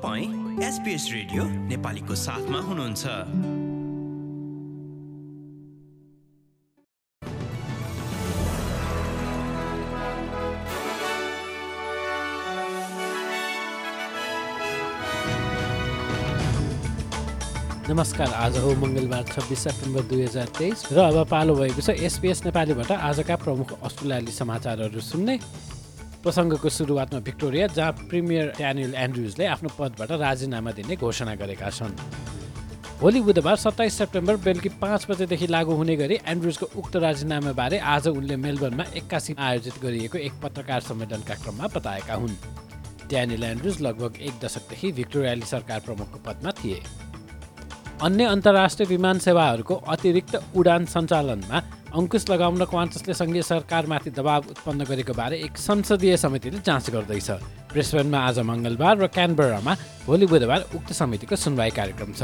तपाईँ SBS radio नेपालीको साथमा हुनुहुन्छ। नमस्कार आज हो मङ्गलबार छब्बिस सेप्टेम्बर दुई हजार तेइस र अब पालो भएको छ एसपिएस नेपालीबाट आजका प्रमुख अस्ट्रेलियाली समाचारहरू सुन्ने। प्रसङ्गको सुरुवातमा भिक्टोरिया जहाँ प्रिमियर ड्यानियल एन्ड्रुजले आफ्नो पदबाट राजीनामा दिने घोषणा गरेका छन्। भोलि बुधबार सत्ताइस सेप्टेम्बर बेलुकी पाँच बजेदेखि लागू हुने गरी एन्ड्रुजको उक्त राजीनामाबारे आज उनले मेलबर्नमा एक्कासी आयोजित गरिएको एक पत्रकार सम्मेलनका क्रममा बताएका हुन्। ड्यानियल एन्ड्रुज लगभग एक दशकदेखि भिक्टोरियाली सरकार प्रमुखको पदमा थिए। अन्य अन्तर्राष्ट्रिय विमान सेवाहरूको अतिरिक्त उडान सञ्चालनमा अङ्कुश लगाउन क्वान्टसले सङ्घीय सरकारमाथि दबाव उत्पन्न गरेको बारे एक संसदीय समितिले जाँच गर्दैछ। ब्रिस्बेनमा आज मङ्गलबार र क्यानबरामा भोलि बुधबार उक्त समितिको सुनवाई कार्यक्रम छ।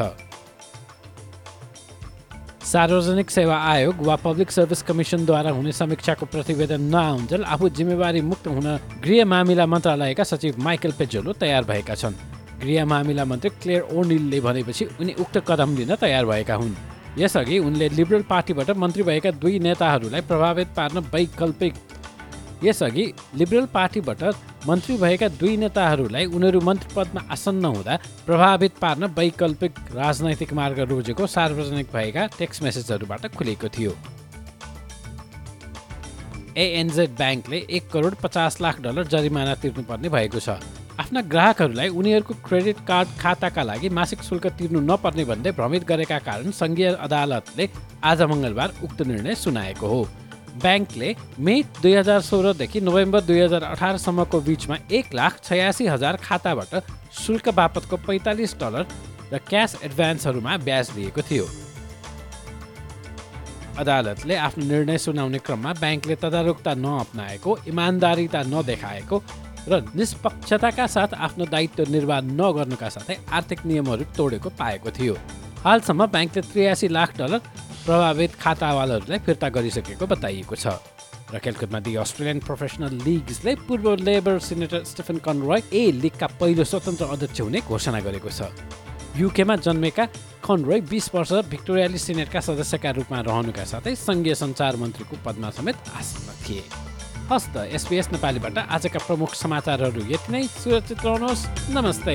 सार्वजनिक सेवा आयोग वा पब्लिक सर्भिस कमिसनद्वारा हुने समीक्षाको प्रतिवेदन नआउन्जेल आफू जिम्मेवारी मुक्त हुन गृह मामिला मन्त्रालयका सचिव माइकल पेजोलो तयार भएका छन्। गृह मामिला मन्त्री क्लेयर ओनिलले भनेपछि उनी उक्त कदम लिन तयार भएका हुन्। यसअघि उनले लिबरल पार्टीबाट मन्त्री भएका दुई नेताहरूलाई प्रभावित पार्न वैकल्पिक। यसअघि लिबरल पार्टीबाट मन्त्री भएका दुई नेताहरूलाई उनीहरू मन्त्री पदमा आसन्न हुँदा प्रभावित पार्न वैकल्पिक राजनैतिक मार्ग रोजेको सार्वजनिक भएका टेक्स्ट मेसेजहरूबाट खुलेको थियो। एएनजेड ब्याङ्कले एक करोड पचास लाख डलर जरिमाना तिर्नुपर्ने भएको छ। आफ्ना ग्राहकहरूलाई उनीहरूको क्रेडिट कार्ड खाताका लागि मासिक शुल्क तिर्नु नपर्ने भन्दै भ्रमित गरेका कारण सङ्घीय अदालतले आज मङ्गलबार उक्त निर्णय सुनाएको हो। ब्याङ्कले मे दुई हजार सोह्रदेखि नोभेम्बर दुई हजार अठारसम्मको बिचमा एक लाख छयासी हजार खाताबाट शुल्क बापतको पैँतालिस डलर र क्यास एडभान्सहरूमा ब्याज दिएको थियो। अदालतले आफ्नो निर्णय सुनाउने क्रममा ब्याङ्कले तदारुकता नअप्नाएको इमान्दारिता नदेखाएको र निष्पक्षताका साथ आफ्नो दायित्व निर्वाह नगर्नुका साथै आर्थिक नियमहरू तोडेको पाएको थियो। हालसम्म ब्याङ्कले त्रियासी लाख डलर प्रभावित खातावालहरूलाई फिर्ता गरिसकेको बताइएको छ। र खेलकुदमा दि अस्ट्रेलियन प्रोफेसनल लिग्सले पूर्व Labour senator Stephen Conroy A लिगका पहिलो स्वतन्त्र अध्यक्ष हुने घोषणा गरेको छ। युकेमा जन्मेका कनरोय बिस वर्ष भिक्टोरियाली सिनेटका सदस्यका रूपमा रहनुका साथै सङ्घीय सञ्चार मन्त्रीको पदमा समेत आसीन थिए। हस् त एसपिएस नेपालीबाट आजका प्रमुख समाचारहरू यति नै। सुरक्षित रहनुहोस्। नमस्ते।